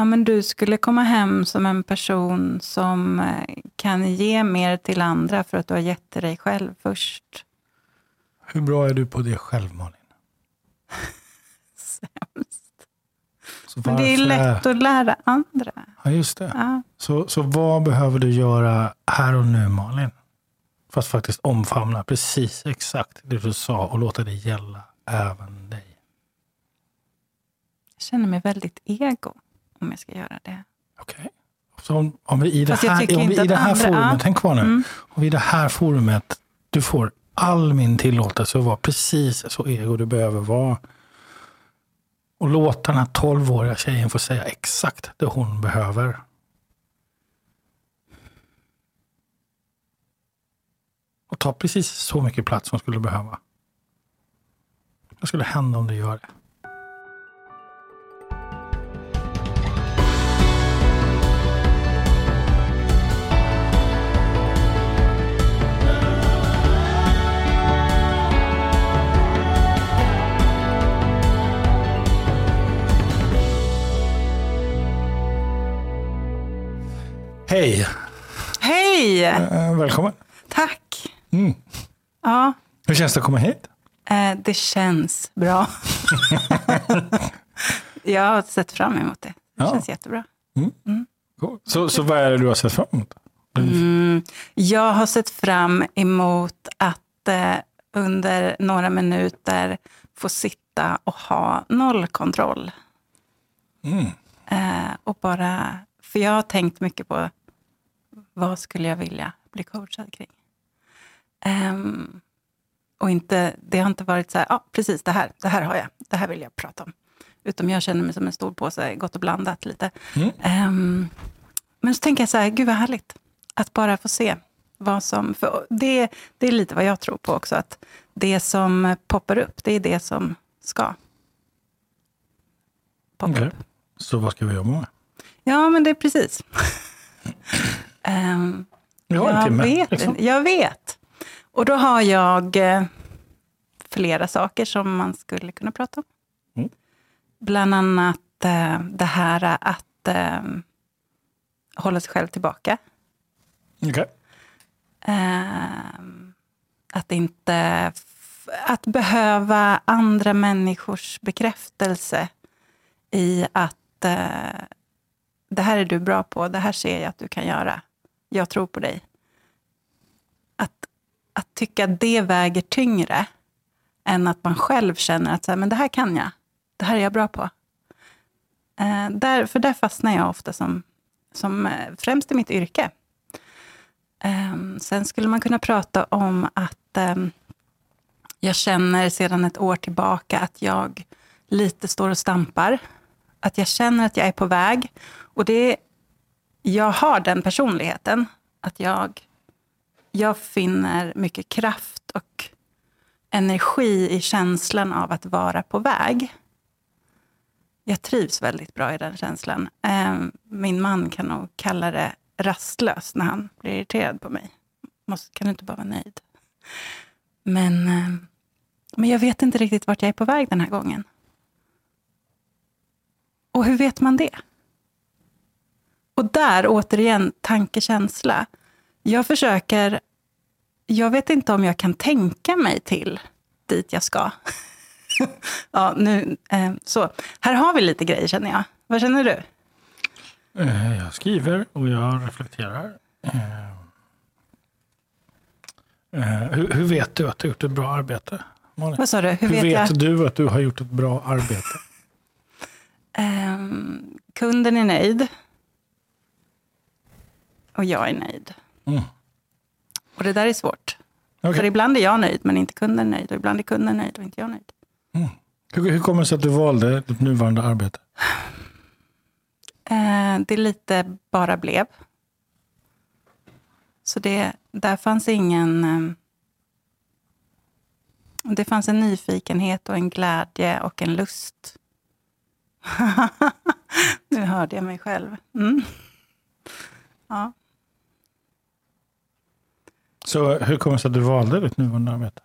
ja, men du skulle komma hem som en person som eh, kan ge mer till andra för att du har gett till dig själv först. Hur bra är du på det själv, Malin? Sämst. Men det är lätt att lära andra. Ja, just det. Ja. Så, så vad behöver du göra här och nu, Malin? För att faktiskt omfamna precis exakt det du sa och låta det gälla även dig. Jag känner mig väldigt ego om jag ska göra det. Okej? Så om, om vi i det Fast här, om vi i det här andra- forumet, ja. tänk kvar nu. Mm. Om vi i det här forumet, du får all min tillåtelse att vara precis så ego du behöver vara. Och låta den här 12-åriga tjejen få säga exakt det hon behöver. Och ta precis så mycket plats hon skulle behöva. Vad skulle hända om du gör det? Hej! Hej! Eh, välkommen! Tack! Mm. Ja, Hur känns det att komma hit? eh, det känns bra. jag har sett fram emot det. Det Ja. känns jättebra. Cool. Så, så vad är det du har sett fram emot? Mm, jag har sett fram emot att eh, under några minuter få sitta och ha nollkontroll. Mm. Eh, och bara, för jag har tänkt mycket på vad skulle jag vilja bli coachad kring. Ehm, och inte, det har inte varit så här, ja precis det här, det här har jag, det här vill jag prata om. Utan jag känner mig som en stor påse, gott och blandat lite. Mm. Ehm, men så tänker jag så här, gud vad härligt. Att bara få se vad som... För det, det är lite vad jag tror på också. Att det som poppar upp, det är det som ska poppa Okej. upp. Så vad ska vi jobba med? Ja, men det är precis. En jag, timme. vet, liksom. jag vet. Och då har jag eh, flera saker som man skulle kunna prata om. Mm. Bland annat eh, det här att eh, hålla sig själv tillbaka. Okej. Ehm, att inte... Att behöva andra människors bekräftelse i att eh, det här är du bra på, det här ser jag att du kan göra. Jag tror på dig. Att, att tycka att det väger tyngre än att man själv känner att så här, men det här kan jag. Det här är jag bra på. Eh, där, för där fastnar jag ofta som, som eh, främst i mitt yrke. Eh, sen skulle man kunna prata om att eh, jag känner sedan ett år tillbaka att jag lite står och stampar. Att jag känner att jag är på väg. Och det, jag har den personligheten. Att jag, jag finner mycket kraft och energi i känslan av att vara på väg. Jag trivs väldigt bra i den känslan. Eh, min man kan nog kalla det rastlös när han blir irriterad på mig. Måste, kan du inte bara vara nöjd? Men, eh, men jag vet inte riktigt vart jag är på väg den här gången. Och hur vet man det? Och där återigen, tanke-känsla. Jag försöker, jag vet inte om jag kan tänka mig till dit jag ska. ja, nu, eh, så. Här har vi lite grejer känner jag. Vad känner du? Eh, Jag skriver och jag reflekterar. Eh, eh, Hur, hur vet du att du har gjort ett bra arbete? Malin? Vad sa du? Hur, Hur vet, vet jag? du att du har gjort ett bra arbete? Ehm, kunden är nöjd. Och jag är nöjd. Mm. Och det där är svårt. Okej. För ibland är jag nöjd, men inte kunden nöjd. Och ibland är kunden nöjd och inte jag nöjd. Hur, hur kommer det sig att du valde ditt nuvarande arbete? Eh, det lite bara blev. Så det, där fanns ingen... Eh, det fanns en nyfikenhet och en glädje och en lust. nu hörde jag mig själv. Mm. Ja. Så hur kommer det sig att du valde ditt nuvarande arbete?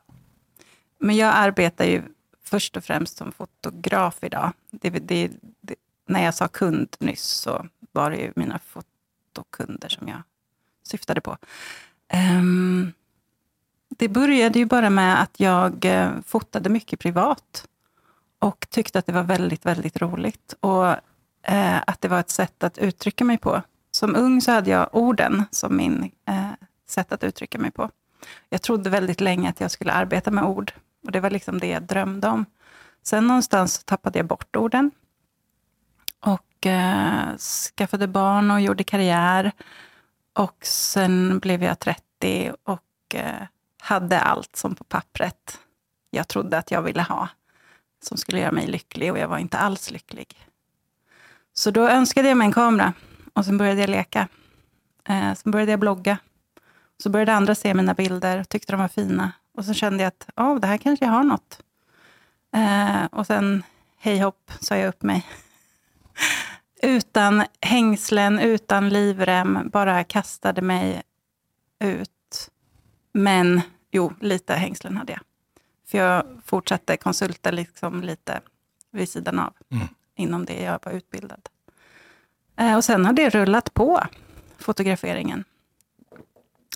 Men jag arbetar ju först och främst som fotograf idag. Det, det, det, när jag sa kund nyss så var det ju mina fotokunder som jag syftade på. Um, det började ju bara med att jag eh, fotade mycket privat och tyckte att det var väldigt, väldigt roligt. Och eh, att det var ett sätt att uttrycka mig på. Som ung så hade jag orden som min eh, sätt att uttrycka mig på. Jag trodde väldigt länge att jag skulle arbeta med ord. Och det var liksom det jag drömde om. Sen någonstans tappade jag bort orden. Och eh, skaffade barn och gjorde karriär. Och sen blev jag 30 och eh, hade allt som på pappret jag trodde att jag ville ha. Som skulle göra mig lycklig och jag var inte alls lycklig. Så då önskade jag mig en kamera och sen började jag leka. Eh, sen började jag blogga. Så började andra se mina bilder och tyckte de var fina. Och så kände jag att oh, det här kanske jag har något. Eh, och sen, hej hopp, sa jag upp mig. utan hängslen, utan livrem, bara kastade mig ut. Men, jo, lite hängslen hade jag. För jag fortsatte konsulta liksom lite vid sidan av, mm. inom det jag var utbildad. Eh, och sen har det rullat på, fotograferingen.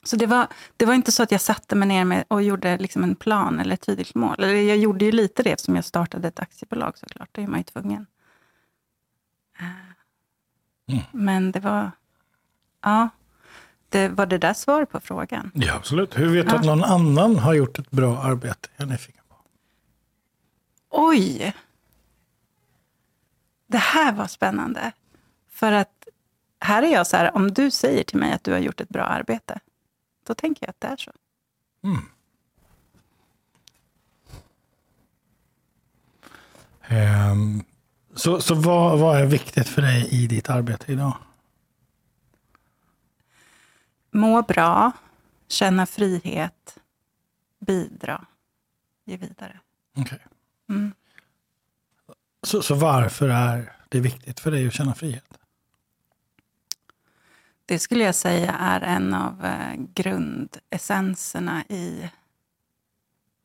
Så det var, det var inte så att jag satte mig ner med och gjorde liksom en plan eller ett tydligt mål. Eller jag gjorde ju lite det eftersom jag startade ett aktiebolag såklart. Det är man ju tvungen. Eh, mm. Men det var... Ja. Det, var det där svar på frågan? Ja, absolut. Hur vet du ja. att någon annan har gjort ett bra arbete? Jag är nyfiken på. Oj! Det här var spännande. För att här är jag så här, om du säger till mig att du har gjort ett bra arbete, då tänker jag att det är så. Mm. Um, så så vad, vad är viktigt för dig i ditt arbete idag? Må bra, känna frihet, bidra, ge vidare. Okay. Mm. Så, så varför är det viktigt för dig att känna frihet? Det skulle jag säga är en av eh, grundessenserna i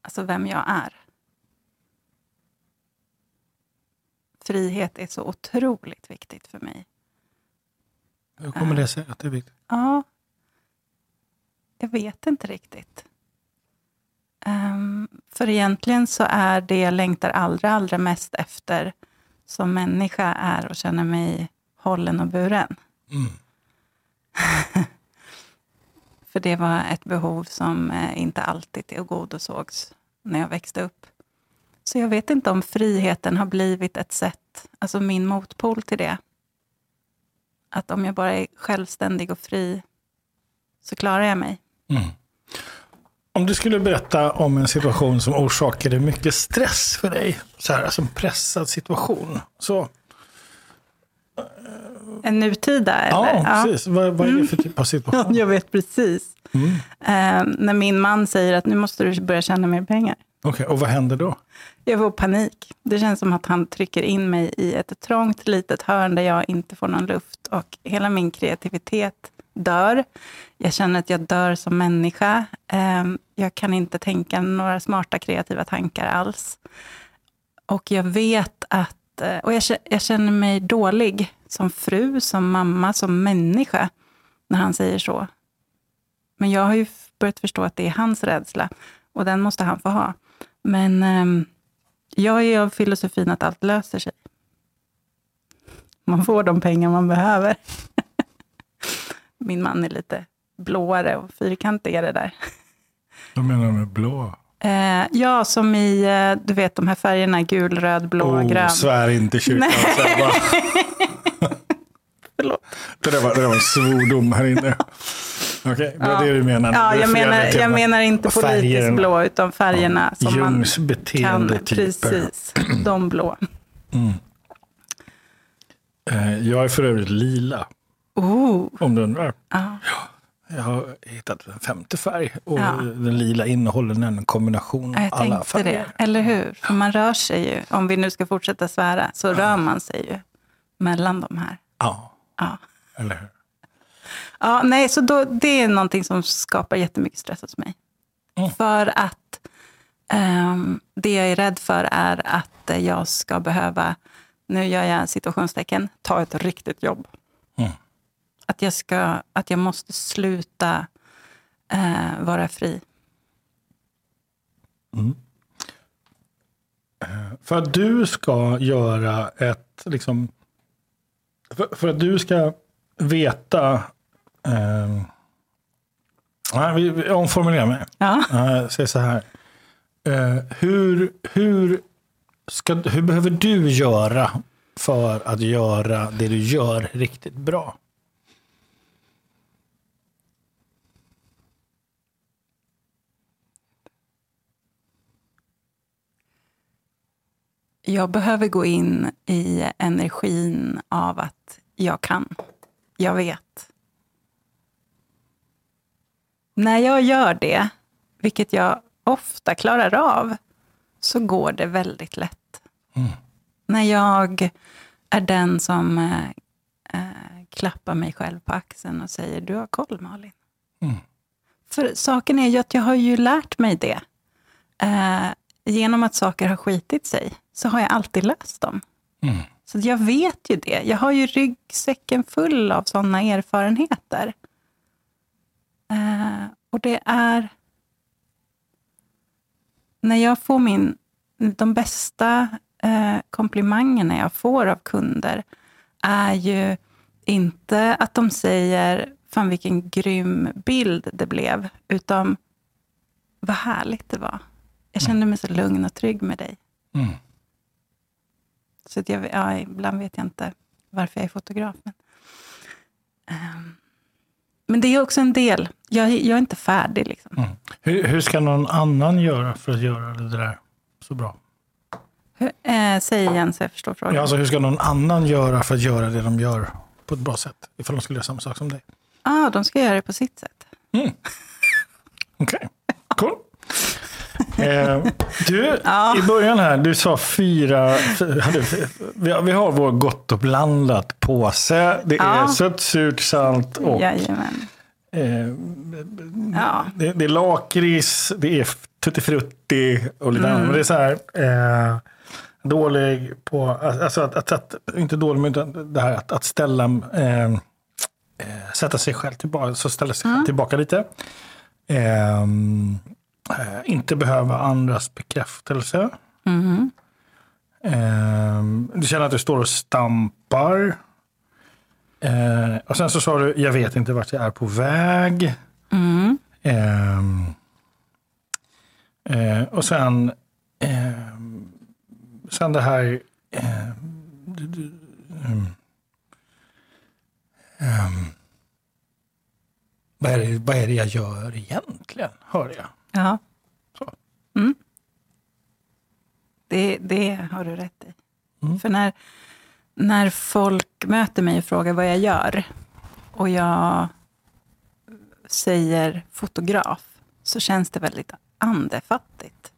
alltså vem jag är. Frihet är så otroligt viktigt för mig. Hur kommer det sig att det är viktigt? Ja, jag vet inte riktigt. Um, för egentligen så är det jag längtar allra, allra mest efter som människa är att känna mig hållen och buren. Mm. För det var ett behov som eh, inte alltid tillgodosågs när jag växte upp. Så jag vet inte om friheten har blivit ett sätt, alltså min motpol till det. Att om jag bara är självständig och fri så klarar jag mig. Mm. Om du skulle berätta om en situation som orsakade mycket stress för dig, så här, alltså en pressad situation. Så eh, en nutida? Eller? Ja, precis. Vad, vad är det för typ av situation? jag vet precis. Mm. Eh, när min man säger att nu måste du börja tjäna mer pengar. Okej, okay, och vad händer då? Jag får panik. Det känns som att han trycker in mig i ett trångt litet hörn där jag inte får någon luft. Och hela min kreativitet dör. Jag känner att jag dör som människa. Eh, jag kan inte tänka några smarta kreativa tankar alls. Och jag vet att eh, och jag känner mig dålig som fru, som mamma, som människa, när han säger så. Men jag har ju börjat förstå att det är hans rädsla och den måste han få ha. Men eh, jag är av filosofin att allt löser sig. Man får de pengar man behöver. Min man är lite blåare och fyrkantigare där. Vad menar du med blå? Eh, ja, som i eh, du vet de här färgerna, gul, röd, blå, oh, grön. Svär inte kyrkan. Förlåt. Det där, var, det där var en svordom här inne. Okej, okay, det var ja. det du menar. Ja, jag menar, jag menar inte politiskt blå, utan färgerna ja. som Jungs man kan. Precis, de blå. Mm. Eh, jag är för övrigt lila. Oh. Om du undrar. Ja. Jag har hittat en femte färg och ja. den lila innehåller en kombination av alla färger. Det. Eller hur? För man rör sig ju, om vi nu ska fortsätta svära, så ja. rör man sig ju mellan de här. Ja, ja. eller hur? Ja, nej, så då, det är någonting som skapar jättemycket stress hos mig. Mm. För att um, det jag är rädd för är att jag ska behöva nu gör jag situationstecken, ta ett riktigt jobb. Mm. Att, jag ska, att jag måste sluta eh, vara fri. För att du ska göra ett, liksom, för, för att du ska veta, eh, nej, vi, vi omformulerar mig. Ja. Jag säger så här. Eh, hur, hur, ska, hur behöver du göra för att göra det du gör riktigt bra? Jag behöver gå in i energin av att jag kan. Jag vet. När jag gör det, vilket jag ofta klarar av, så går det väldigt lätt. När jag är den som eh, klappar mig själv på axeln och säger du har koll Malin. Mm. För saken är ju att jag har ju lärt mig det. Eh, genom att saker har skitit sig så har jag alltid löst dem. Mm. Så jag vet ju det. Jag har ju ryggsäcken full av sådana erfarenheter. Eh, och det är... När jag får min... De bästa eh, komplimangerna jag får av kunder är ju inte att de säger fan vilken grym bild det blev, utan vad härligt det var. Jag kände mig så lugn och trygg med dig. Mm. Så att jag, ja, ibland vet jag inte varför jag är fotograf. Men, Ehm, men det är också en del. Jag, jag är inte färdig. Liksom. Mm. Hur, hur ska någon annan göra för att göra det där så bra? Hur, eh, säg igen så jag förstår frågan. Ja, alltså, hur ska någon annan göra för att göra det de gör på ett bra sätt? Ifall de skulle göra samma sak som dig. ah, de ska göra det på sitt sätt. Okej, cool. Eh, du, Ja. i början här, du sa fyra... Hade, vi, har- vår gott och blandat påse. Det är Ja. sött, surt, salt och Jajamän. eh, Ja. det, det är lakrits, det är tutti frutti och lite annat. Men det är så här, eh, dålig på, alltså att, att, att, inte dålig, men det här att, att ställa, eh, eh, sätta sig själv tillbaka, så ställa sig själv tillbaka lite. Ehm, eh, inte behöva andras bekräftelse. Mhm. Ehm, du känner att du står och stampar. Eh, och sen så sa du, jag vet inte vart jag är på väg. Mm. Eh, och sen, ehm, sen det här... ehm, du- du- ehm, vad, är det, vad är det jag gör egentligen, hör jag. Ja. Så. Mm. Det, det har du rätt i. Mm. För när, när folk möter mig och frågar vad jag gör och jag säger fotograf, så känns det väldigt andefattigt.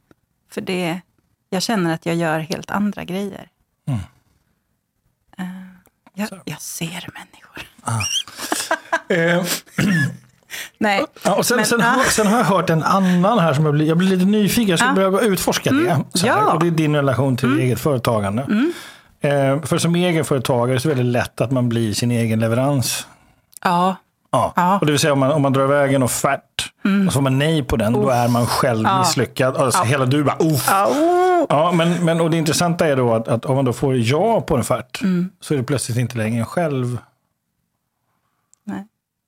För det, jag känner att jag gör helt andra grejer. Mm. Eh, jag, jag ser människor. Eh, Nej, Ja, och sen, Men, sen, ah. har, sen har jag hört en annan här som jag blir, jag blir lite nyfiken. Jag ska Ah. börja utforska det. Så här, ja. Mm. och det är din relation till eget företagande. Eh, för som egenföretagare så är det väldigt lätt att man blir sin egen leverans. ja, Ja. Ja. Och det vill säga om man, om man drar iväg en offert och så får man nej på den, då är man själv Ja. misslyckad. Alltså, Hela du bara, Uff. Au. Ja, men, men och det intressanta är då att, att om man då får ja på en offert Mm. så är det plötsligt inte längre en själv.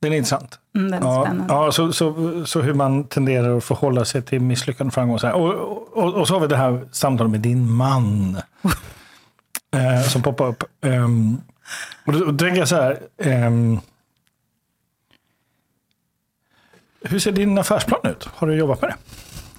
Det är intressant. Mm, den är Ja, spännande. ja så, så, så hur man tenderar att förhålla sig till misslyckande framgång. och. Och, och, så har vi det här samtalet med din man. eh, som poppar upp. Ehm, och då, då tänker jag så här. ehm, hur ser din affärsplan ut? Har du jobbat med det?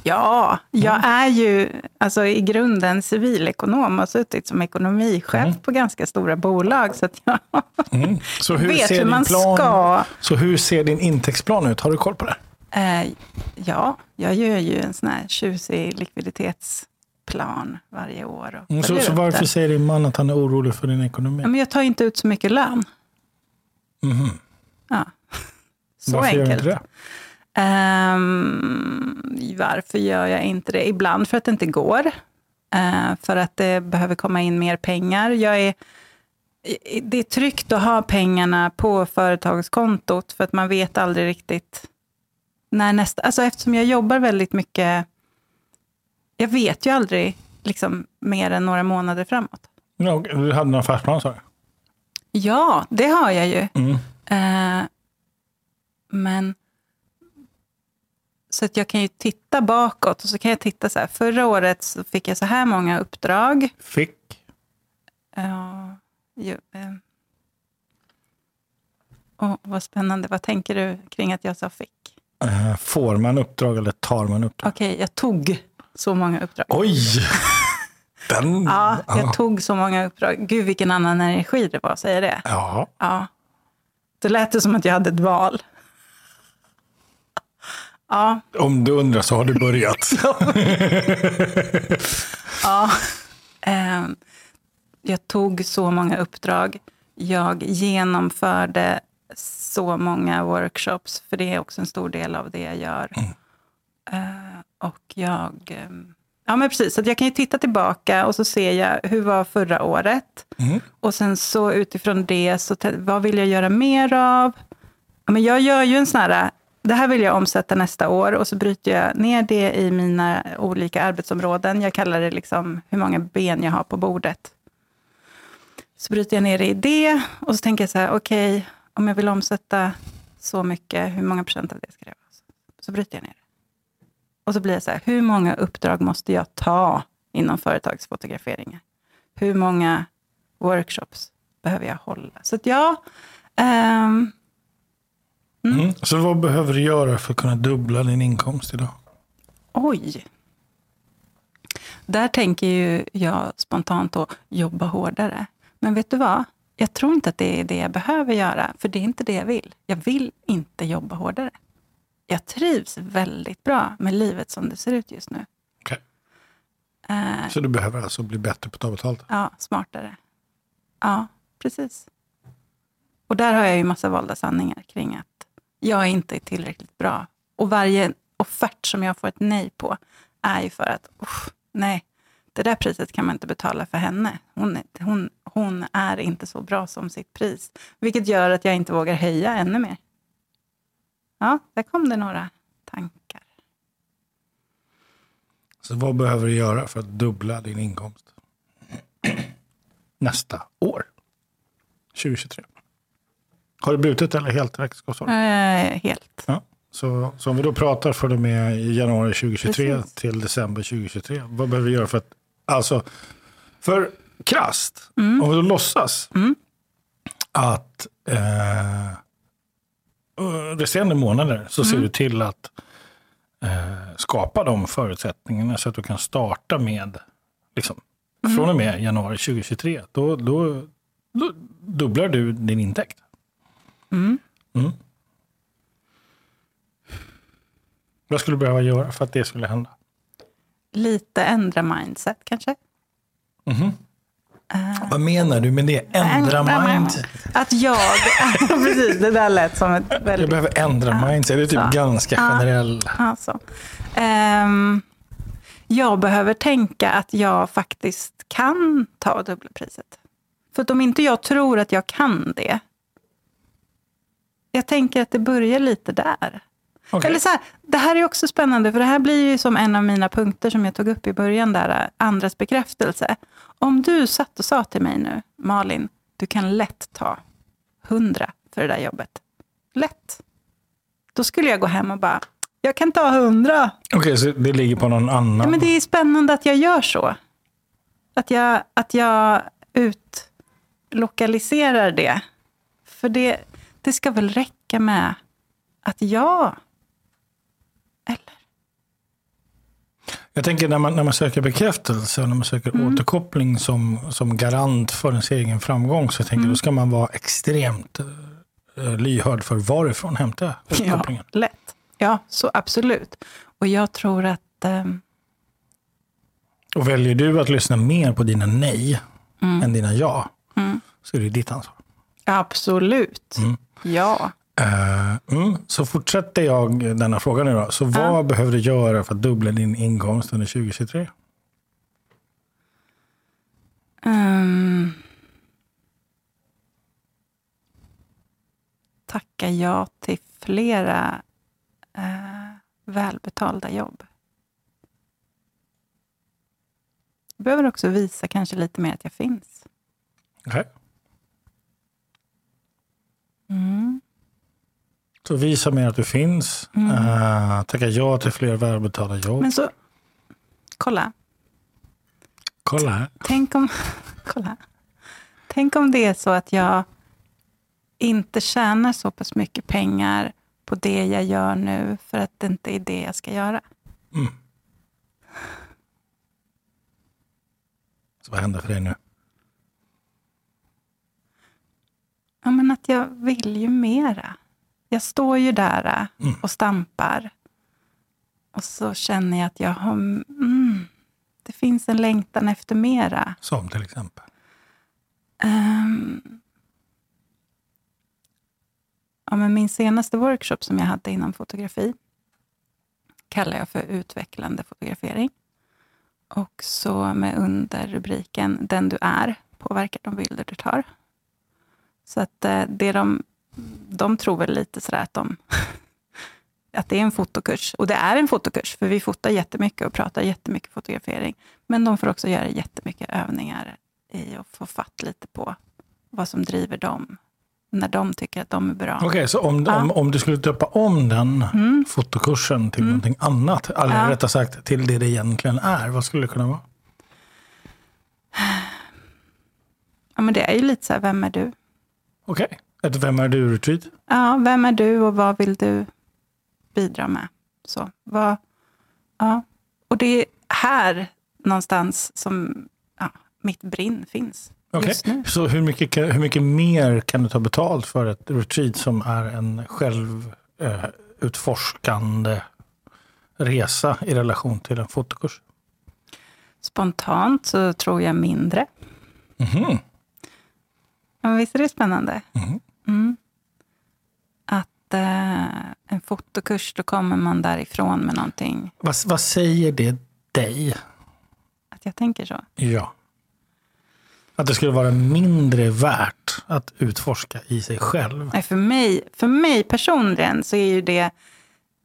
Ja, jag är ju alltså, i grunden civilekonom och har suttit som ekonomichef på ganska stora bolag. Så att jag Mm. Så hur vet hur man plan, ska. Så hur ser din intäktsplan ut? Har du koll på det? Eh, ja, jag gör ju en sån här tjusig likviditetsplan varje år. Och Mm, så, så varför säger din man att han är orolig för din ekonomi? Ja, men jag tar inte ut så mycket lön. Mhm. Ja. Så Varför gör du enkelt. inte det? Ehm, varför gör jag inte det? Ibland för att det inte går. eh, för att det behöver komma in mer pengar. Jag är, det är tryggt att ha pengarna på företagskontot, för att man vet aldrig riktigt när nästa... Alltså eftersom jag jobbar väldigt mycket... Jag vet ju aldrig liksom, mer än några månader framåt. Ja, du hade en affärsplan sa du? Ja, det har jag ju. Mm. Eh, men... Så att jag kan ju titta bakåt och så kan jag titta så här. Förra året så fick jag så här många uppdrag. Fick? Ja, ju, eh. Åh, vad spännande. Vad tänker du kring att jag sa fick? Eh, får man uppdrag eller tar man uppdrag? Okej, jag tog så många uppdrag. Oj! Den, Ja, jag ja. tog så många uppdrag. Gud, vilken annan energi det var, säger det? ja. Ja. Det lät det som att jag hade ett val. Ja, Om du undrar så har du börjat. ja. Ehm, jag tog så många uppdrag. Jag genomförde så många workshops, för det är också en stor del av det jag gör. Eh, och jag... ehm, Ja, men precis. Så jag kan ju titta tillbaka och så ser jag hur var förra året. Mm. Och sen så utifrån det, så vad vill jag göra mer av? Ja, men jag gör ju en sån här, det här vill jag omsätta nästa år och så bryter jag ner det i mina olika arbetsområden. Jag kallar det liksom hur många ben jag har på bordet. Så bryter jag ner det i det och så tänker jag så här, okej, om jag vill omsätta så mycket, hur många procent av det ska det vara? Så bryter jag ner det. Och så blir jag så här, hur många uppdrag måste jag ta inom företagsfotograferingar? Hur många workshops behöver jag hålla? Så att ja, Um, Mm. Så vad behöver du göra för att kunna dubbla din inkomst idag? oj. Där tänker ju jag spontant att jobba hårdare. Men vet du vad? Jag tror inte att det är det jag behöver göra, för det är inte det jag vill. Jag vill inte jobba hårdare. Jag trivs väldigt bra med livet som det ser ut just nu. Okej. Eh, Så du behöver alltså bli bättre på att ta betalt? Ja, smartare. Ja, precis. Och där har jag ju massa valda sanningar kring att jag inte är tillräckligt bra. Och varje offert som jag får ett nej på är ju för att, usch, nej, det där priset kan man inte betala för henne. Hon är, hon, hon är inte så bra som sitt pris. Vilket gör att jag inte vågar höja ännu mer. Ja, där kom det några tankar. Så vad behöver du göra för att dubbla din inkomst? Nästa år. 2023. Har du brutit eller helt räkenskapsår? Eh, helt. Ja. Så, så om vi då pratar från och med januari 2023 Precis. till december 2023. Vad behöver vi göra för att... Alltså, för krasst, Mm. om vi då låtsas att eh, resterande månader så Mm. ser du till att eh, skapa de förutsättningarna så att du kan starta med, liksom, Mm. från och med januari 2023. Då, då, då dubblar du din intäkt. Mm. Mm. Vad skulle du behöva göra för att det skulle hända? Lite ändra mindset kanske. Mhm. Vad menar du med det? Ändra mindset? Att jag... Precis, det där lät som ett Jag väldigt... behöver ändra mindset. Det är typ Så. ganska generell. Alltså. Ehm, jag behöver tänka att jag faktiskt kan ta dubbla priset. För att om inte jag tror att jag kan det. Jag tänker att det börjar lite där. Okej. Eller så här, det här är också spännande, för det här blir ju som en av mina punkter som jag tog upp i början, där andras bekräftelse. Om du satt och sa till mig nu, Malin, du kan lätt ta hundra för det där jobbet. Lätt. Då skulle jag gå hem och bara, jag kan ta hundra. Okej, så det ligger på någon annan? Ja, men det är spännande att jag gör så. Att jag, att jag utlokaliserar det. För det, det ska väl räcka med att jag... Eller? Jag tänker när man, när man söker bekräftelse och när man söker Mm. återkoppling som, som garant för ens egen framgång så jag tänker Mm. då ska man vara extremt eh, lyhörd för varifrån hämtar jag Ja, återkopplingen. lätt. Ja, så absolut. Och jag tror att... ehm, Och väljer du att lyssna mer på dina nej Mm. än dina ja så är det ditt ansvar. absolut. Ja. Uh, mm. Så fortsätter jag denna fråga nu då. Så vad behöver du göra för att dubbla din inkomst under 2023? Um, ehm. tacka ja till flera uh, välbetalda jobb. Jag behöver också visa kanske lite mer att jag finns. Okay. Mm. Så visa mer att du finns. Mm. Uh, tacka ja till fler välbetalda jobb. Men så, kolla. Kolla. Tänk om, kolla. Tänk om det är så att jag inte tjänar så pass mycket pengar på det jag gör nu, för att det inte är det jag ska göra. Mm. Så vad händer för dig nu? Ja, men att jag vill ju mera. Jag står ju där Mm. och stampar. Och så känner jag att jag har... Mm, det finns en längtan efter mera. Som till exempel? Ehm, ja, men min senaste workshop som jag hade inom fotografi kallar jag för utvecklande fotografering. Och så med underrubriken Den du är påverkar de bilder du tar. Så att eh, det de, de tror väl lite sådär att de att det är en fotokurs. Och det är en fotokurs, för vi fotar jättemycket och pratar jättemycket fotografering. Men de får också göra jättemycket övningar i att få fatt lite på vad som driver dem, när de tycker att de är bra. Okej, så om, Ja. om, om du skulle döpa om den Mm. fotokursen till någonting annat, eller Ja. rättare sagt till det det egentligen är, vad skulle det kunna vara? Ja, men det är ju lite så här, vem är du? Okej, ett Vem är du-retreat? Ja, vem är du och vad vill du bidra med? Så, vad, ja. Och det är här någonstans som ja, mitt brinn finns Okej, nu. så hur mycket, hur mycket mer kan du ta betalt för ett retreat som är en självutforskande resa i relation till en fotokurs? Spontant så tror jag mindre. Mhm. Ja, visst är det spännande? Mhm. Mm. Att eh, en fotokurs, då kommer man därifrån med någonting. Vad, vad säger det dig? Att jag tänker så. Ja. Att det skulle vara mindre värt att utforska i sig själv. Nej, för, mig, för mig personligen så är ju det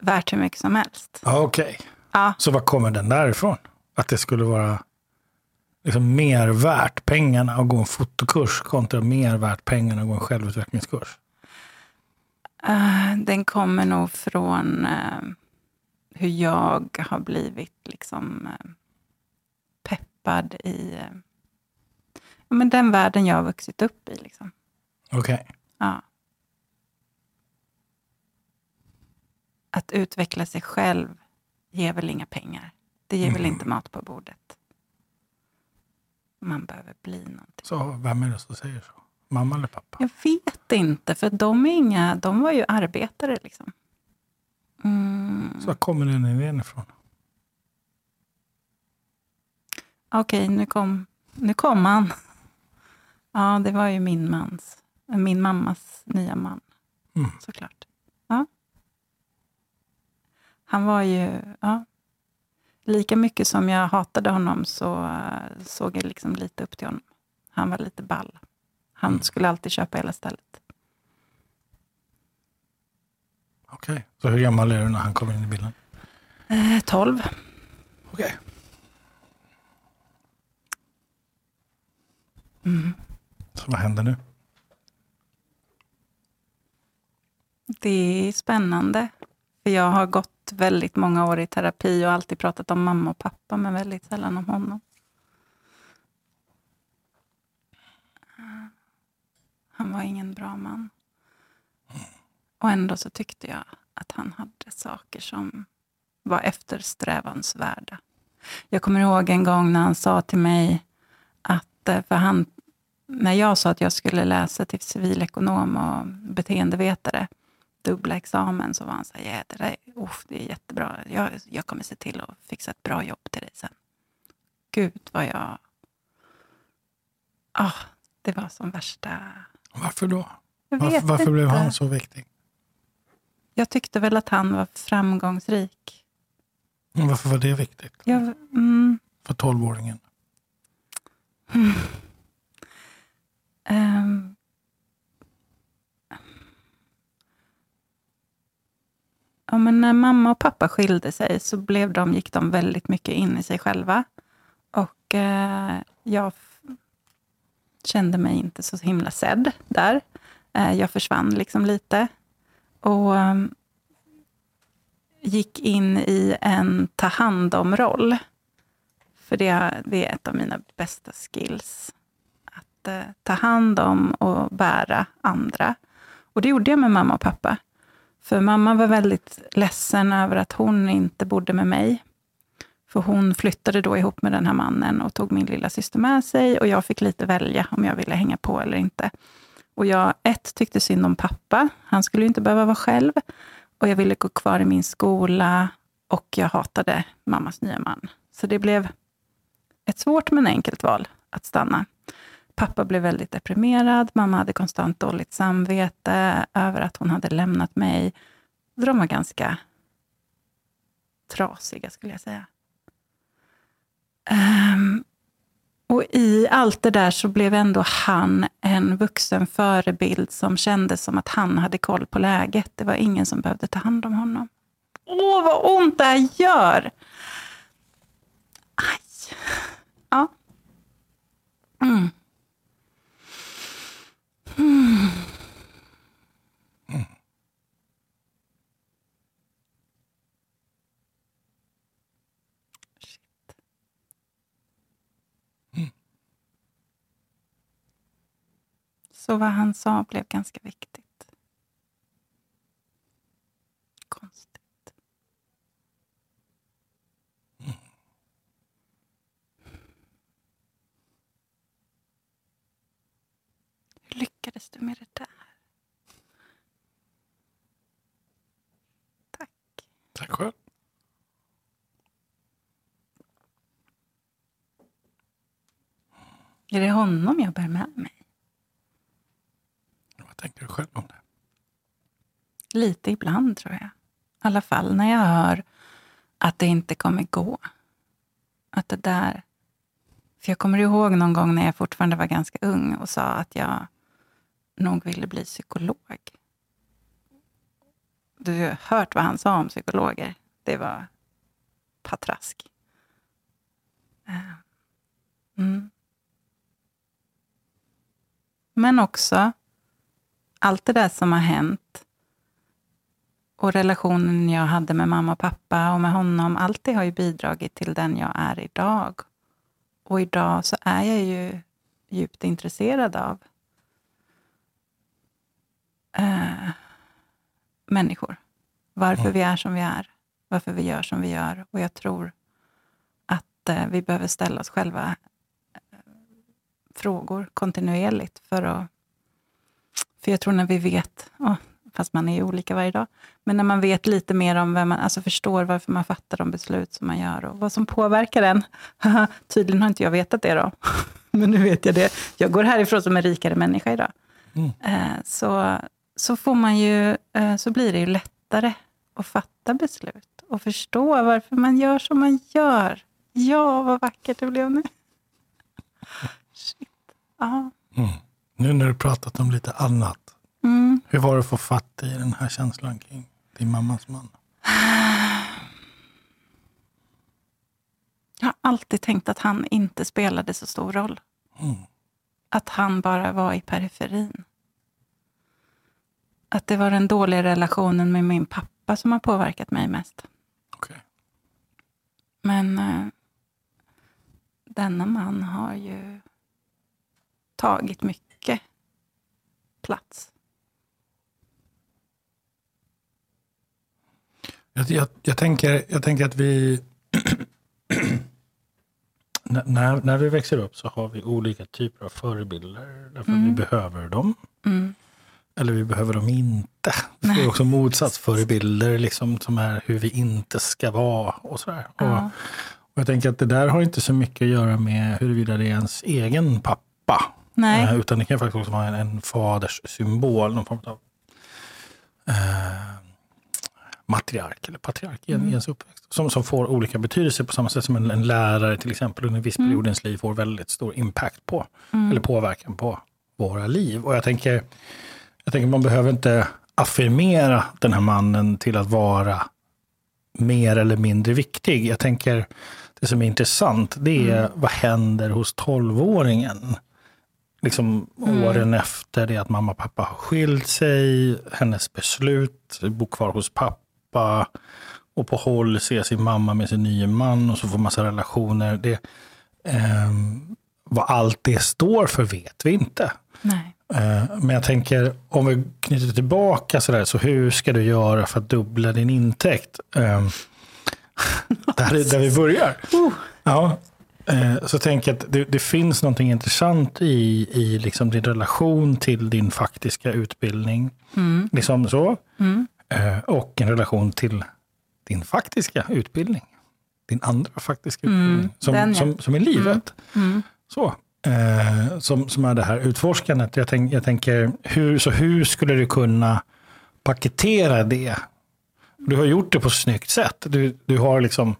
värt hur mycket som helst. Okej, Ja, så vad kommer den därifrån? Att det skulle vara liksom mer värt pengarna att gå en fotokurs kontra mer värt pengarna att gå en självutvecklingskurs? eh, den kommer nog från eh, hur jag har blivit liksom eh, peppad i ja, men den världen jag har vuxit upp i. Liksom. Okej. Ja. Att utveckla sig själv ger väl inga pengar. Det ger väl inte mat på bordet. Man behöver bli någonting. Så vem är det som säger så? Mamma eller pappa? Jag vet inte, för de, är inga, de var ju arbetare. liksom. Mm. Så var kommer den idén ifrån? Okej, nu kom, nu kom han. Ja, det var ju min mans, min mammas nya man, Mm. såklart. Ja. Han var ju, ja. Lika mycket som jag hatade honom så eh, såg jag liksom lite upp till honom. Han var lite ball. Han Mm. skulle alltid köpa hela stället. Okej. Så hur gammal är du när han kommer in i bilden? Eh, 12. Okej. Mm. Så vad händer nu? Det är spännande. För jag har gått väldigt många år i terapi och alltid pratat om mamma och pappa, men väldigt sällan om honom. Han var ingen bra man. Och ändå så tyckte jag att han hade saker som var eftersträvansvärda. Jag kommer ihåg en gång när han sa till mig att, eh, för han, när jag sa att jag skulle läsa till civilekonom och beteendevetare, dubbla examen, så var han så här, yeah, det, där, är- uff, det är jättebra. Jag, jag kommer se till att fixa ett bra jobb till dig sen. Gud vad jag... Ah, det var som värsta... Varför då? Varför, varför blev han så viktig? Jag tyckte väl att han var framgångsrik. Men Varför var det viktigt Jag, mm, för tolvåringen? ehm, ja, men när mamma och pappa skilde sig så blev de, gick de väldigt mycket in i sig själva. Och eh, jag kände mig inte så himla sedd där. Eh, jag försvann liksom lite. Och um, gick in i en ta hand om-roll. För det, det, är ett av mina bästa skills. Att eh, ta hand om och bära andra. Och det gjorde jag med mamma och pappa. För mamma var väldigt ledsen över att hon inte bodde med mig. För hon flyttade då ihop med den här mannen och tog min lilla syster med sig och jag fick lite välja om jag ville hänga på eller inte. Och jag, ett, tyckte synd om pappa. Han skulle inte behöva vara själv. Och jag ville gå kvar i min skola och jag hatade mammas nya man. Så det blev ett svårt men enkelt val att stanna. Pappa blev väldigt deprimerad. Mamma hade konstant dåligt samvete över att hon hade lämnat mig. De var ganska trasiga, skulle jag säga. Um, och i allt det där så blev ändå han en vuxen förebild som kändes som att han hade koll på läget. Det var ingen som behövde ta hand om honom. Åh, vad ont det här gör! Aj. Ja. Mm. Mm. Så vad han sa blev ganska viktigt. Konstigt. Mm. Hur lyckades du med det där? Tack. Tack själv. Är det honom jag bär med mig? Tänker du själv om det? Lite ibland, tror jag. I alla fall när jag hör att det inte kommer gå. Att det där... För jag kommer ihåg någon gång när jag fortfarande var ganska ung och sa att jag nog ville bli psykolog. Du har hört vad han sa om psykologer. Det var patrask. Eh, mm. Men också allt det där som har hänt och relationen jag hade med mamma och pappa och med honom, allt det har ju bidragit till den jag är idag. Och idag så är jag ju djupt intresserad av äh, människor. Varför mm. vi är som vi är, varför vi gör som vi gör. Och jag tror att äh, vi behöver ställa oss själva äh, frågor kontinuerligt för att för jag tror när vi vet, oh, fast man är ju olika varje dag, men när man vet lite mer om vem man, alltså förstår varför man fattar de beslut som man gör och vad som påverkar en. Tydligen har inte jag vetat det då, men nu vet jag det. Jag går härifrån som en rikare människa idag. Mm. Eh, så, så, får man ju, eh, så blir det ju lättare att fatta beslut och förstå varför man gör som man gör. Ja, vad vackert det blev nu. Shit. Ja. Mm. Nu när du pratat om lite annat. Mm. Hur var det att få fatt i den här känslan kring din mammas man? Jag har alltid tänkt att han inte spelade så stor roll. Mm. Att han bara var i periferin. Att det var den dåliga relationen med min pappa som har påverkat mig mest. Okay. Men äh, denna man har ju tagit mycket plats? Jag, jag, jag tänker, jag tänker att vi... när, när vi växer upp så har vi olika typer av förebilder. Därför mm. vi behöver dem. Mm. Eller vi behöver dem inte. Det är också motsatsförebilder liksom, som är hur vi inte ska vara. och sådär. Ja. Och, och jag tänker att det där har inte så mycket att göra med huruvida det är ens egen pappa Nej. Eh, utan det kan faktiskt också vara en, en faders symbol, någon form av eh, matriark eller patriark i mm. ens uppväxt. Som, som får olika betydelser på samma sätt som en, en lärare till exempel under en viss mm. period i ens liv får väldigt stor impact på, mm. eller påverkan på våra liv. Och jag tänker, jag tänker man behöver inte affirmera den här mannen till att vara mer eller mindre viktig. Jag tänker, det som är intressant, det är vad händer hos tolvåringen? Liksom åren efter det att mamma och pappa har skilt sig, hennes beslut, bo kvar hos pappa och på håll se sin mamma med sin nya man och så får massa relationer. Det, ehm, vad allt det står för vet vi inte. Eh, Men jag tänker, om vi knyter tillbaka sådär, så hur ska du göra för att dubbla din intäkt? Eh, Det här är där vi börjar. Ja, eh, så tänker jag att det, det finns något intressant i, i liksom din relation till din faktiska utbildning. Liksom så. Eh, Och en relation till din faktiska utbildning. Din andra faktiska utbildning. Som, ja. som, som är livet. Så. Eh, som, som är det här utforskandet. Jag, tänk, jag tänker, hur, så hur skulle du kunna paketera det? Du har gjort det på ett snyggt sätt. Du, du har liksom,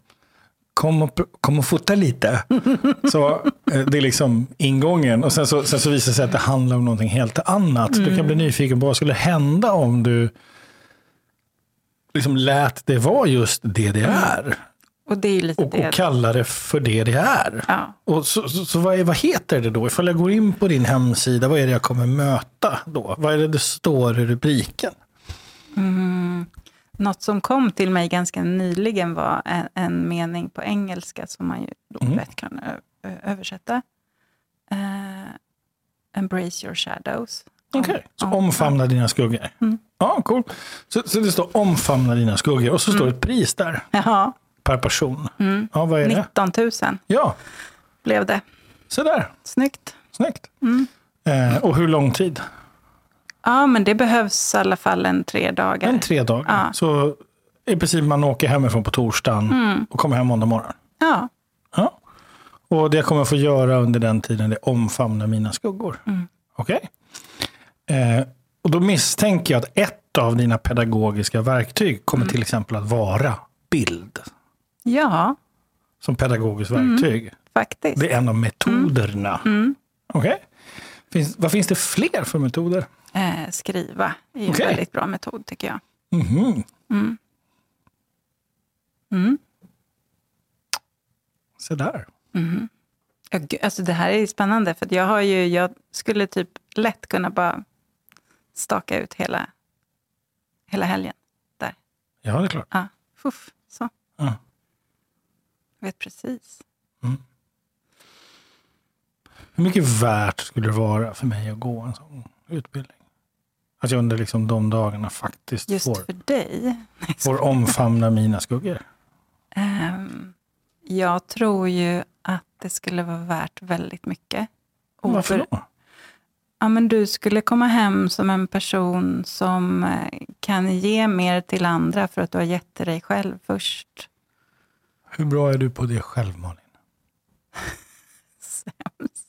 kom och, kom och fota lite. Så eh, det är liksom ingången. Och sen så, sen så visar det sig att det handlar om någonting helt annat. Du kan bli nyfiken på vad skulle hända om du liksom lät det vara just det det är. Och det är Och, och kalla det för det det är. Ja. Och så så, så vad, är, vad heter det då? Ifall jag går in på din hemsida, vad är det jag kommer möta då? Vad är det det står i rubriken? Något som kom till mig ganska nyligen var en, en mening på engelska som man ju då Mm. lätt kan översätta. Eh, embrace your shadows. Okej, så Om- omfamna dina skuggor. Ja, cool. Så, så det står omfamna dina skuggor och så står det ett pris där Ja, per person. Ja, vad är det? 19 000 Ja, blev det. så där. Snyggt. Snyggt. Eh, och hur lång tid? Ja, men det behövs i alla fall en tre dagar. En tre dagar. Ja. Så i princip man åker hemifrån på torsdagen och kommer hem måndag morgon. Ja, Ja. Och det jag kommer få göra under den tiden är omfamna mina skuggor. Okej? Eh, och då misstänker jag att ett av dina pedagogiska verktyg kommer till exempel att vara bild. ja Som pedagogiskt verktyg. faktiskt. Det är en av metoderna. Okej? Finns, vad finns det fler för metoder? Eh, skriva är Okej. en väldigt bra metod tycker jag. Mhm. Mm. Så där. Ja, gud, alltså det här är spännande, för jag, har ju, jag skulle typ lätt kunna bara staka ut hela, hela helgen. Där. Ja, det är klart. Ja, fuff, så. Ja. Jag vet precis. Hur mycket värt skulle det vara för mig att gå en sån utbildning? Att jag under liksom de dagarna faktiskt Just får, för dig. får omfamna mina skuggor. Ehm, jag tror ju att det skulle vara värt väldigt mycket. Och Varför för- då? Ja, men du skulle komma hem som en person som eh, kan ge mer till andra för att du har gett till dig själv först. Hur bra är du på det själv, Malin? Sämst.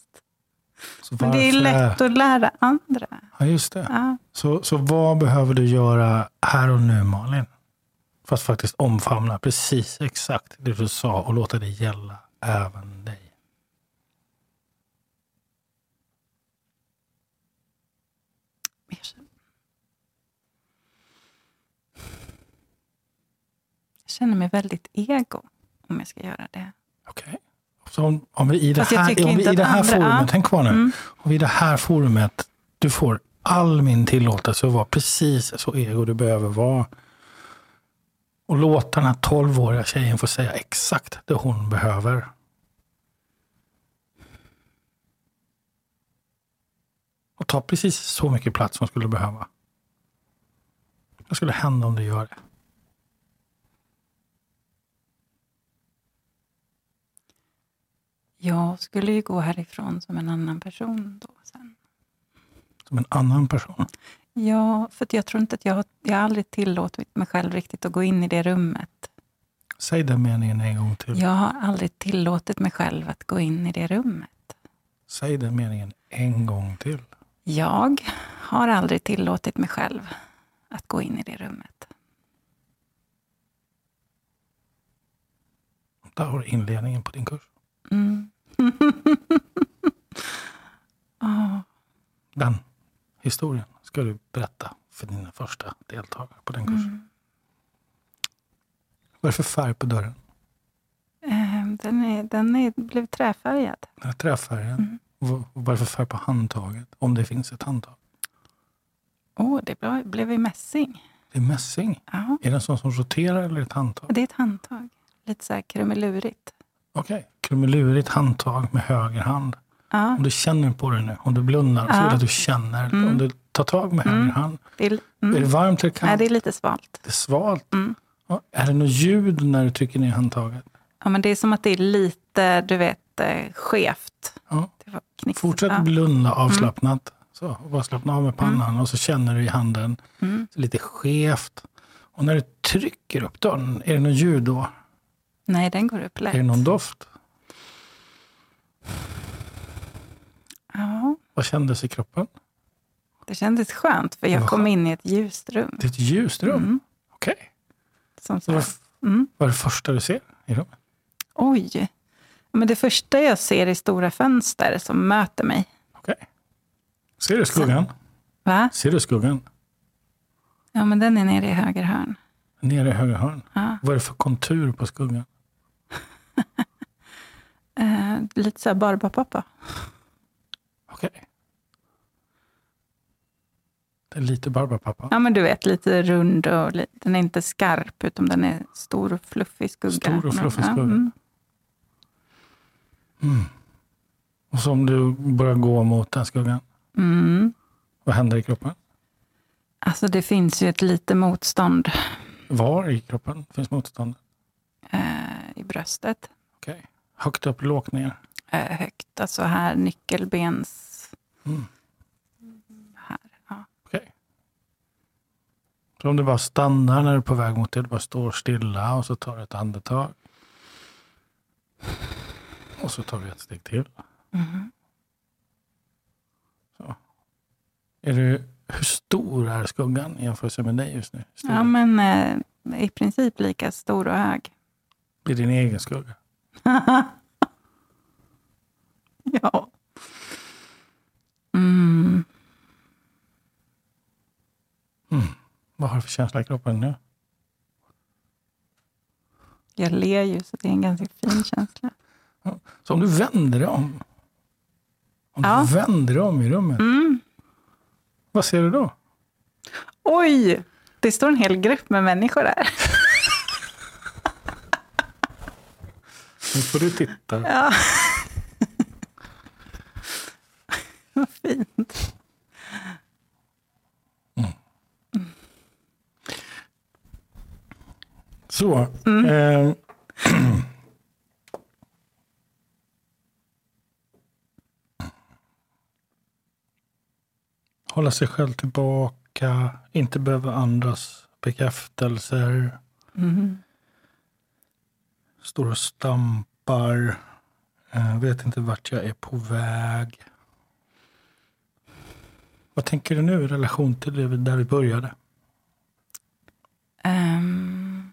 Men det är lätt att lära andra. Ja, just det. Ja. Så, så vad behöver du göra här och nu, Malin? För att faktiskt omfamna precis exakt det du sa och låta det gälla även dig. Jag känner- mig väldigt ego om jag ska göra det. Okej? Så om, om vi i det Fast här, om vi i det här andra- forumet, ja. tänk kvar nu. Mm. Om vi i det här forumet, du får all min tillåtelse att vara precis så ego du behöver vara. Och låta den här tolvåriga tjejen få säga exakt det hon behöver. Och ta precis så mycket plats hon skulle behöva. Vad skulle hända om du gör det? Jag skulle ju gå härifrån som en annan person då sen. Som en annan person. Ja, för jag tror inte att jag har, jag har aldrig tillåtit mig själv riktigt att gå in i det rummet. Säg den meningen en gång till. Jag har aldrig tillåtit mig själv att gå in i det rummet. Säg den meningen en gång till. Jag har aldrig tillåtit mig själv att gå in i det rummet. Där har du inledningen på din kurs. Mm. Ah, Den historien ska du berätta för dina första deltagare på den kursen. Vad är det för färg på dörren? Eh, Den, är, den är, blev träfärgad. Den här träfärgen. Mm. Vad är det för färg på handtaget? Om det finns ett handtag. Åh, det blev, i mässing. Det är mässing. Ja, Är det en sån som roterar eller ett handtag? det är ett handtag. Lite så här krumelurigt. Okej. Krumelurigt handtag med höger hand. Om du känner på det nu, om du blundar så vill jag att du känner. Mm. Om du tar tag med höger hand. det är, Är mm. det varmt eller kallt? Nej, det är lite svalt. Det är svalt. Mm. Är det något ljud när du trycker ner handtaget? Ja, men det är som att det är lite, du vet, eh, skevt. Ja. Fortsätt Ja. blunda avslappnat. Så, bara slappna av med pannan och så känner du i handen. Mm. Lite skevt. Och när du trycker upp dörren, är det något ljud då? Nej, den går upp Är det lätt. någon doft? Ja, Vad kändes i kroppen? det kändes skönt, för jag Vad kom skönt. in i ett ljust rum. Det är ett ljust rum. Mm. Okej. Som Så så vad. Mm. vad är det första du ser i rummet? Oj. Men det första jag ser är stora fönster som möter mig. Okej. Ser du skuggan? Va? Ser du skuggan? Ja, men den är nere i höger hörn. Nere i höger hörn. Ja. Vad är det för kontur på skuggan? Eh, lite så här Barbapapa. Okej. Det är lite Barbapapa. Ja, men du vet, lite rund och li- den är inte skarp, utan den är stor och fluffig skugga. Stor och fluffig skugga. mm. Och så om du börjar gå mot den skuggan, Mm. vad händer i kroppen? Alltså det finns ju ett lite motstånd Var i kroppen finns motstånd? eh, i bröstet. Okej. Högt upp, lågt ner. Eh, högt, alltså här nyckelbens... Mm. Här, ja. Så om du bara stannar när du är på väg mot det, du bara står stilla och så tar du ett andetag. Och så tar du ett steg till. Mhm. Är du, hur stor är skuggan i jämförelse med dig just nu? Stor. ja, men eh, i princip lika stor och hög. Det är din egen skugga. ja. Mm. Vad har du för känsla i kroppen nu? Jag ler ju, så det är en ganska fin känsla. Så om du vänder dig om. Om Ja. du vänder dig om i rummet. Mm. Vad ser du då? Oj! Det står en hel grupp med människor där. Nu får du titta. Ja. Vad fint. Så. Mm. Eh, hålla sig själv tillbaka, inte behöva andras bekräftelser. Mm. Står och stampar. Eh, vet inte vart jag är på väg. Vad tänker du nu i relation till det där vi började? Ehm.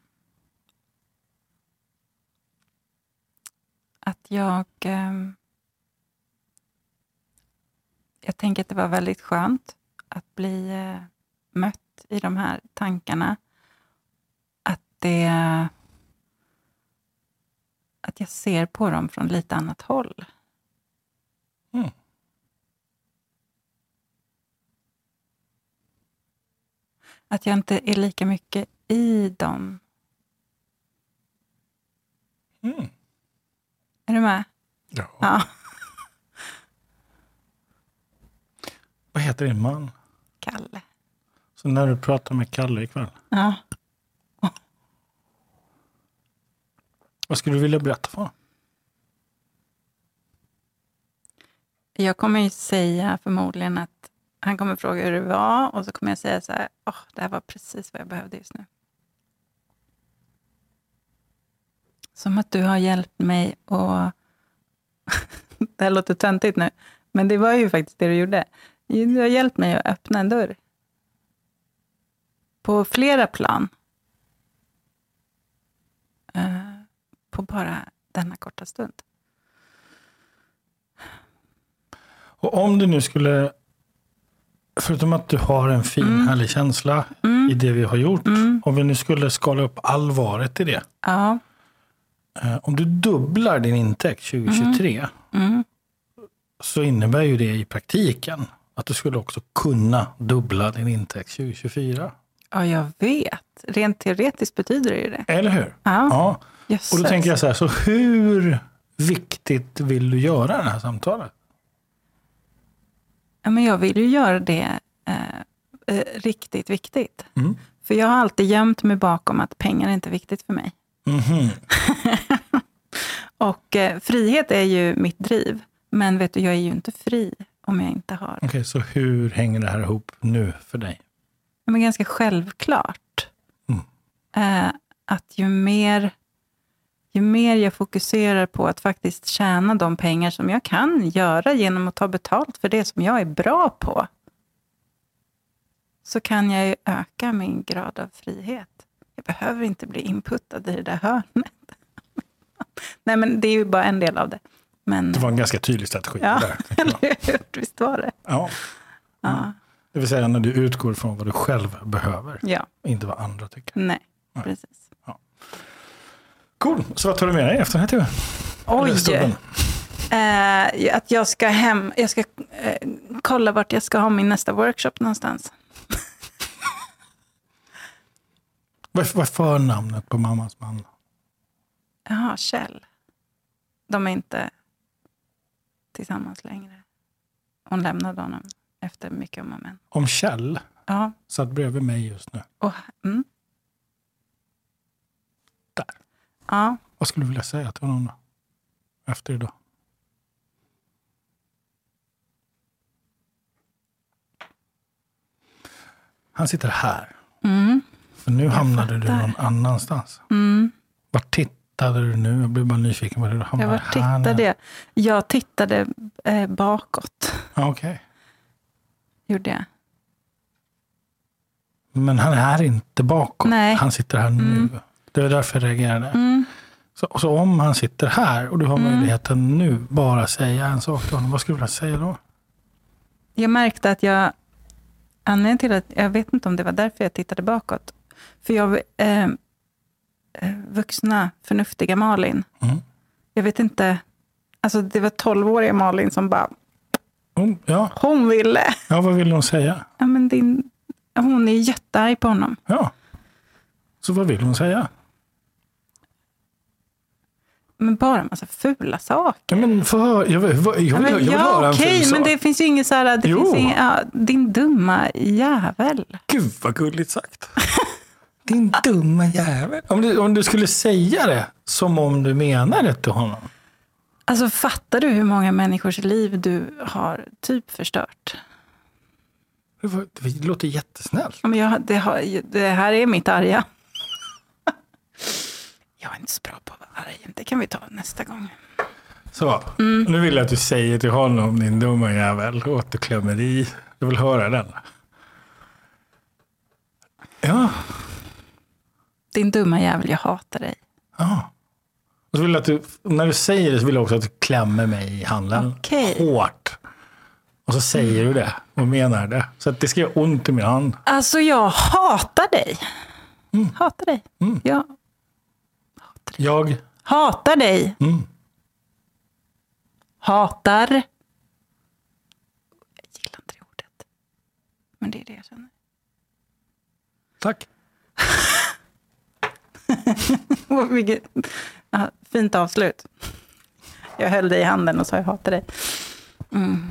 att jag... ehm, jag tänker att det var väldigt skönt att bli eh, mött i de här tankarna. Att det... Att jag ser på dem från lite annat håll. Mm. Att jag inte är lika mycket i dem. Mm. Är du med? Ja. Ja. Vad heter din man? Kalle. Så när du pratar med Kalle ikväll, Ja. vad skulle du vilja berätta för honom? Jag kommer ju säga förmodligen att han kommer fråga hur det var och så kommer jag säga så här, oh, det här var precis vad jag behövde just nu. Som att du har hjälpt mig och det här låter töntigt nu, men det var ju faktiskt det du gjorde. Du har hjälpt mig att öppna en dörr. På flera plan. Uh, på bara denna korta stund. Och om du nu skulle förutom att du har en fin härlig känsla i det vi har gjort. Om vi nu skulle skala upp allvaret i det. Ja. Eh, om du dubblar din intäkt 2023 Mm. så innebär ju det i praktiken att du skulle också kunna dubbla din intäkt 2024. ja, jag vet. Rent teoretiskt betyder det ju det. Eller hur? Ja. Ja. Och då tänker jag så här, så hur viktigt vill du göra det här samtalet? Ja, men jag vill ju göra det eh, eh, riktigt viktigt. Mm. För jag har alltid gömt mig bakom att pengar är inte är viktigt för mig. Mhm. Och eh, frihet är ju mitt driv. Men vet du, jag är ju inte fri om jag inte har... Okej, så hur hänger det här ihop nu för dig? Men ganska självklart. Eh, att ju mer, ju mer jag fokuserar på att faktiskt tjäna de pengar som jag kan göra genom att ta betalt för det som jag är bra på, så kan jag ju öka min grad av frihet. Jag behöver inte bli inputtad i det där hörnet. Nej, men det är ju bara en del av det. Men, Det var en ganska tydlig strategi. ja, Där, eller? Visst var det? ja. Ja. Det vill säga när du utgår från vad du själv behöver, ja. inte vad andra tycker. Nej, precis. Cool. Så vad tar du med dig efter den här? Eller Oj! Eh, att jag ska hem, jag ska eh, kolla vart jag ska ha min nästa workshop någonstans. Vad vad är förnamnet på mammas man? Jaha, Kjell. De är inte tillsammans längre. Hon lämnade honom efter mycket om och men. Om Kjell Ja, satt bredvid mig just nu. och, mm, Där. Ja. Vad skulle du vilja säga till honom då? Efter idag? Han sitter här. Mm, För nu hamnade du fattar. någon annanstans. mm. Vart tittade du nu? Jag blev bara nyfiken. Var du Jag hamnade var här nu? tittade jag? Jag tittade eh, bakåt, Okej. gjorde jag. Men han är inte bakåt. Nej. Han sitter här nu. Det är därför jag reagerade. Mm. Så, så om han sitter här och du har möjligheten nu bara säga en sak till honom. Vad skulle du vilja säga då? Jag märkte att jag, anledningen till att, jag vet inte om det var därför jag tittade bakåt. För jag, eh, eh, vuxna, förnuftiga Malin, Mm. jag vet inte, alltså det var 12-åriga Malin som bara, Oh, ja. hon ville. ja, vad vill hon säga? Ja, men din, hon är jättearg på honom. Ja. Så vad vill hon säga? Men bara en massa fula saker. Ja, men för, jag, vill- jag, vill- jag, Ja, vill- jag men, vill ja, höra en okej, ful men sak. det finns ju inget så här, det Jo. finns ingen, ja, din dumma jävel. Gud vad gulligt sagt. Din dumma jävel. Om du, om du skulle säga det som om du menar det till honom. Alltså fattar du hur många människors liv du har typ förstört? Det, var, det låter jättesnällt. Ja, men jag, det, har, det här är mitt arga. Jag är inte så bra på att vara arg. Det kan vi ta nästa gång. Så, Mm. nu vill jag att du säger till honom, din dumma jävel, återklämmer i. Jag vill höra den. Ja, Din dumma jävel, jag hatar dig. ja. Och så vill jag att du, när du säger det så vill jag också att du klämmer mig i handen Okej. hårt. Och så säger du det och menar det. Så att det ska göra ont i min hand. Alltså, jag hatar dig. Mm. Hatar dig. Jag Jag, hatar dig. mm, Hatar. Jag gillar inte det ordet. Men det är det jag känner. tack. Vilket fint avslut. Jag höll dig i handen och sa jag hatar dig. Mm.